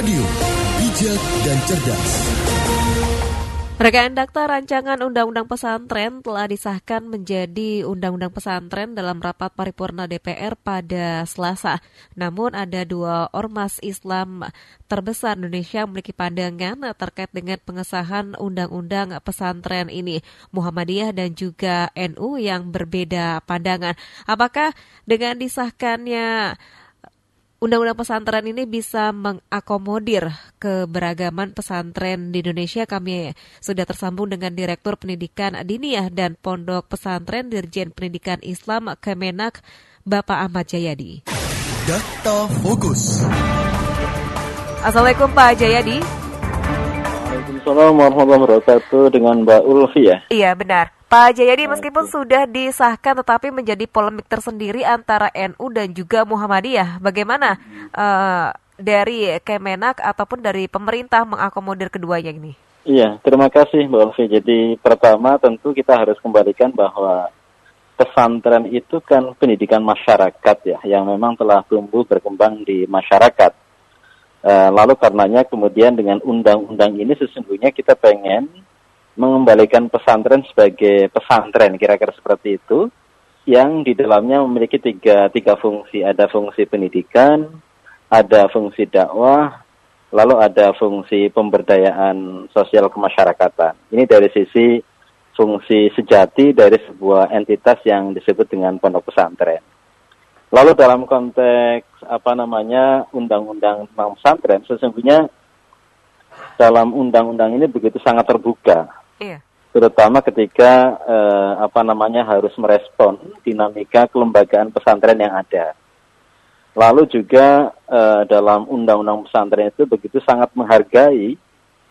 Radio, bijak dan cerdas. Rekan Dakta Rancangan Undang-Undang Pesantren telah disahkan menjadi Undang-Undang Pesantren dalam rapat paripurna DPR pada Selasa. Namun ada dua ormas Islam terbesar Indonesia memiliki pandangan terkait dengan pengesahan Undang-Undang Pesantren ini. Muhammadiyah dan juga NU yang berbeda pandangan. Apakah dengan disahkannya Undang-undang pesantren ini bisa mengakomodir keberagaman pesantren di Indonesia. Kami sudah tersambung dengan Direktur Pendidikan Diniyah dan Pondok Pesantren Dirjen Pendidikan Islam Kemenak, Bapak Ahmad Jayadi. Data Fokus. Assalamualaikum Pak Jayadi. Waalaikumsalam warahmatullahi wabarakatuh dengan Mbak Ulfi ya. Iya benar. Pak Jayadi meskipun sudah disahkan tetapi menjadi polemik tersendiri antara NU dan juga Muhammadiyah. Bagaimana uh, dari Kemenak ataupun dari pemerintah mengakomodir keduanya ini? Iya, terima kasih Mbak Ulfi. Jadi pertama tentu kita harus kembalikan bahwa pesantren itu kan pendidikan masyarakat ya, yang memang telah tumbuh berkembang di masyarakat. Uh, lalu karenanya kemudian dengan undang-undang ini sesungguhnya kita pengen mengembalikan pesantren sebagai pesantren kira-kira seperti itu yang di dalamnya memiliki tiga, tiga fungsi. Ada fungsi pendidikan ada fungsi dakwah lalu ada fungsi pemberdayaan sosial kemasyarakatan. Ini dari sisi fungsi sejati dari sebuah entitas yang disebut dengan pondok pesantren. Lalu dalam konteks apa namanya undang-undang tentang pesantren sesungguhnya dalam undang-undang ini begitu sangat terbuka Iya. Terutama ketika eh, apa namanya harus merespon dinamika kelembagaan pesantren yang ada. Lalu juga eh, dalam undang-undang pesantren itu begitu sangat menghargai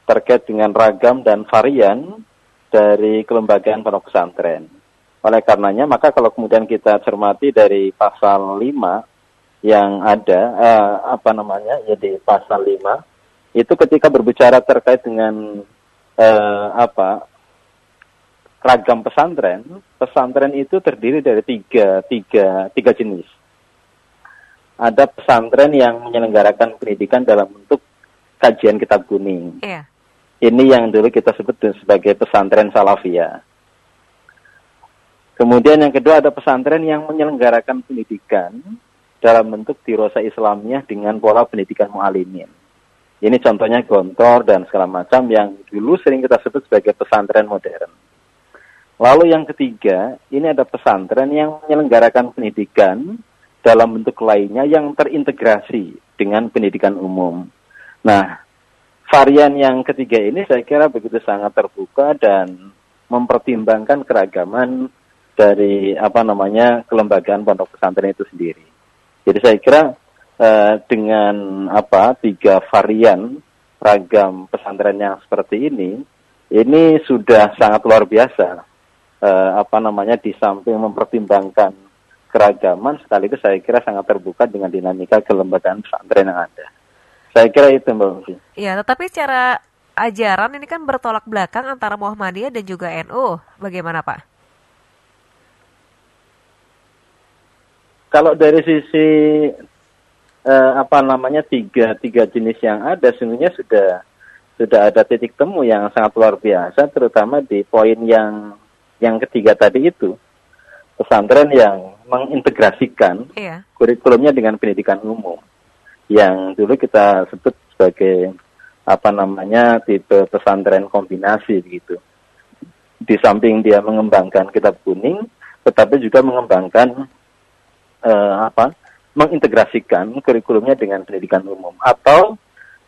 terkait dengan ragam dan varian dari kelembagaan pondok pesantren. Oleh karenanya, maka kalau kemudian kita cermati dari pasal 5 yang ada, eh, apa namanya, jadi ya pasal 5, itu ketika berbicara terkait dengan eh, apa ragam pesantren, pesantren itu terdiri dari tiga, tiga, tiga jenis. Ada pesantren yang menyelenggarakan pendidikan dalam bentuk kajian kitab kuning. Iya. Ini yang dulu kita sebut sebagai pesantren salafia. Kemudian yang kedua ada pesantren yang menyelenggarakan pendidikan dalam bentuk dirosa Islamnya dengan pola pendidikan mu'alimin. Ini contohnya gontor dan segala macam yang dulu sering kita sebut sebagai pesantren modern. Lalu yang ketiga, ini ada pesantren yang menyelenggarakan pendidikan dalam bentuk lainnya yang terintegrasi dengan pendidikan umum. Nah, varian yang ketiga ini saya kira begitu sangat terbuka dan mempertimbangkan keragaman dari apa namanya kelembagaan pondok pesantren itu sendiri. Jadi saya kira uh, dengan apa tiga varian ragam pesantren yang seperti ini, ini sudah sangat luar biasa. Uh, apa namanya di samping mempertimbangkan keragaman sekaligus saya kira sangat terbuka dengan dinamika kelembagaan pesantren yang ada. Saya kira itu Mbak Ufi. Iya, tetapi secara ajaran ini kan bertolak belakang antara Muhammadiyah dan juga NU. Bagaimana Pak? Kalau dari sisi eh, apa namanya tiga tiga jenis yang ada sebenarnya sudah sudah ada titik temu yang sangat luar biasa terutama di poin yang yang ketiga tadi itu. Pesantren yang mengintegrasikan iya. kurikulumnya dengan pendidikan umum. Yang dulu kita sebut sebagai apa namanya tipe pesantren kombinasi begitu di samping dia mengembangkan kitab kuning tetapi juga mengembangkan uh, apa mengintegrasikan kurikulumnya dengan pendidikan umum atau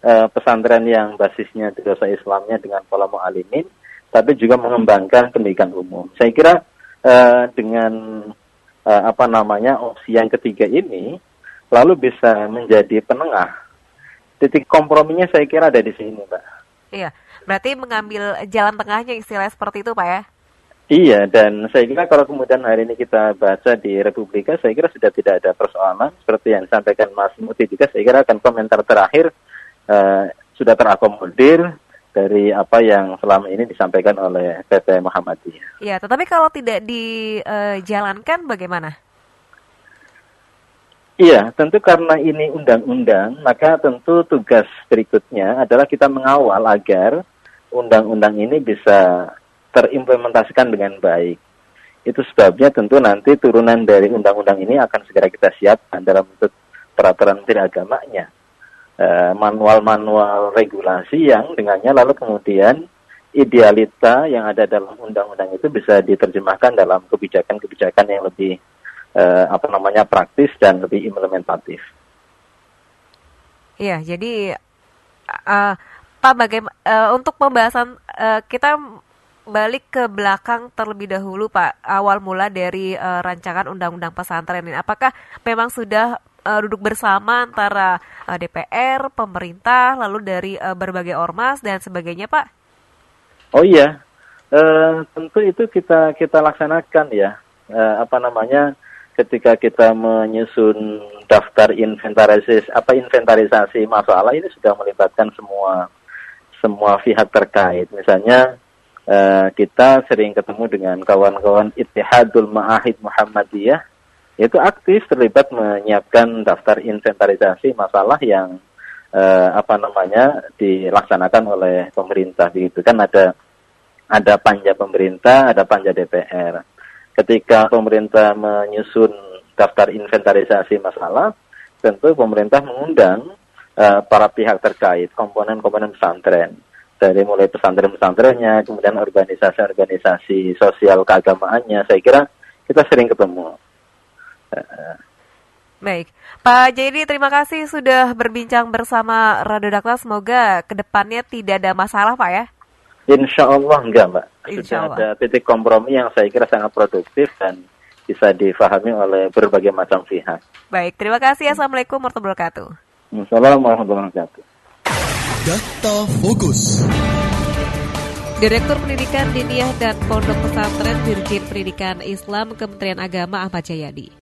uh, pesantren yang basisnya dosa Islamnya dengan pola mu'alimin tapi juga mengembangkan pendidikan umum. Saya kira uh, dengan uh, apa namanya opsi yang ketiga ini lalu bisa menjadi penengah. Titik komprominya saya kira ada di sini, Mbak. Iya, berarti mengambil jalan tengahnya istilah seperti itu, Pak ya? Iya, dan saya kira kalau kemudian hari ini kita baca di Republika, saya kira sudah tidak ada persoalan seperti yang disampaikan Mas Muti juga. Saya kira akan komentar terakhir uh, sudah terakomodir dari apa yang selama ini disampaikan oleh PP Muhammadiyah. Iya, tetapi kalau tidak dijalankan bagaimana? Iya, tentu karena ini undang-undang, maka tentu tugas berikutnya adalah kita mengawal agar undang-undang ini bisa terimplementasikan dengan baik. Itu sebabnya tentu nanti turunan dari undang-undang ini akan segera kita siapkan dalam bentuk peraturan menteri agamanya. Eh, manual-manual regulasi yang dengannya lalu kemudian idealita yang ada dalam undang-undang itu bisa diterjemahkan dalam kebijakan-kebijakan yang lebih uh, apa namanya praktis dan lebih implementatif. Iya, jadi uh, Pak bagaimana uh, untuk pembahasan uh, kita balik ke belakang terlebih dahulu Pak, awal mula dari uh, rancangan undang-undang pesantren ini. Apakah memang sudah uh, duduk bersama antara uh, DPR, pemerintah, lalu dari uh, berbagai ormas dan sebagainya, Pak? Oh iya, uh, tentu itu kita kita laksanakan ya. Uh, apa namanya? ketika kita menyusun daftar inventarisasi apa inventarisasi masalah ini sudah melibatkan semua semua pihak terkait. Misalnya uh, kita sering ketemu dengan kawan-kawan Ittihadul Ma'ahid Muhammadiyah. Itu aktif terlibat menyiapkan daftar inventarisasi masalah yang uh, apa namanya dilaksanakan oleh pemerintah begitu. Kan ada ada panja pemerintah, ada panja DPR ketika pemerintah menyusun daftar inventarisasi masalah, tentu pemerintah mengundang uh, para pihak terkait, komponen-komponen pesantren, dari mulai pesantren-pesantrennya, kemudian organisasi-organisasi sosial keagamaannya, saya kira kita sering ketemu. Baik, Pak Jadi terima kasih sudah berbincang bersama Radio Dakla. Semoga ke depannya tidak ada masalah, Pak ya. Insya Allah enggak mbak. Insya Sudah ada titik kompromi yang saya kira sangat produktif dan bisa difahami oleh berbagai macam pihak. Baik, terima kasih. Assalamualaikum warahmatullahi wabarakatuh. Assalamualaikum warahmatullahi wabarakatuh. Data Fokus. Direktur Pendidikan Diniyah dan Pondok Pesantren Dirjen Pendidikan Islam Kementerian Agama Ahmad Jayadi.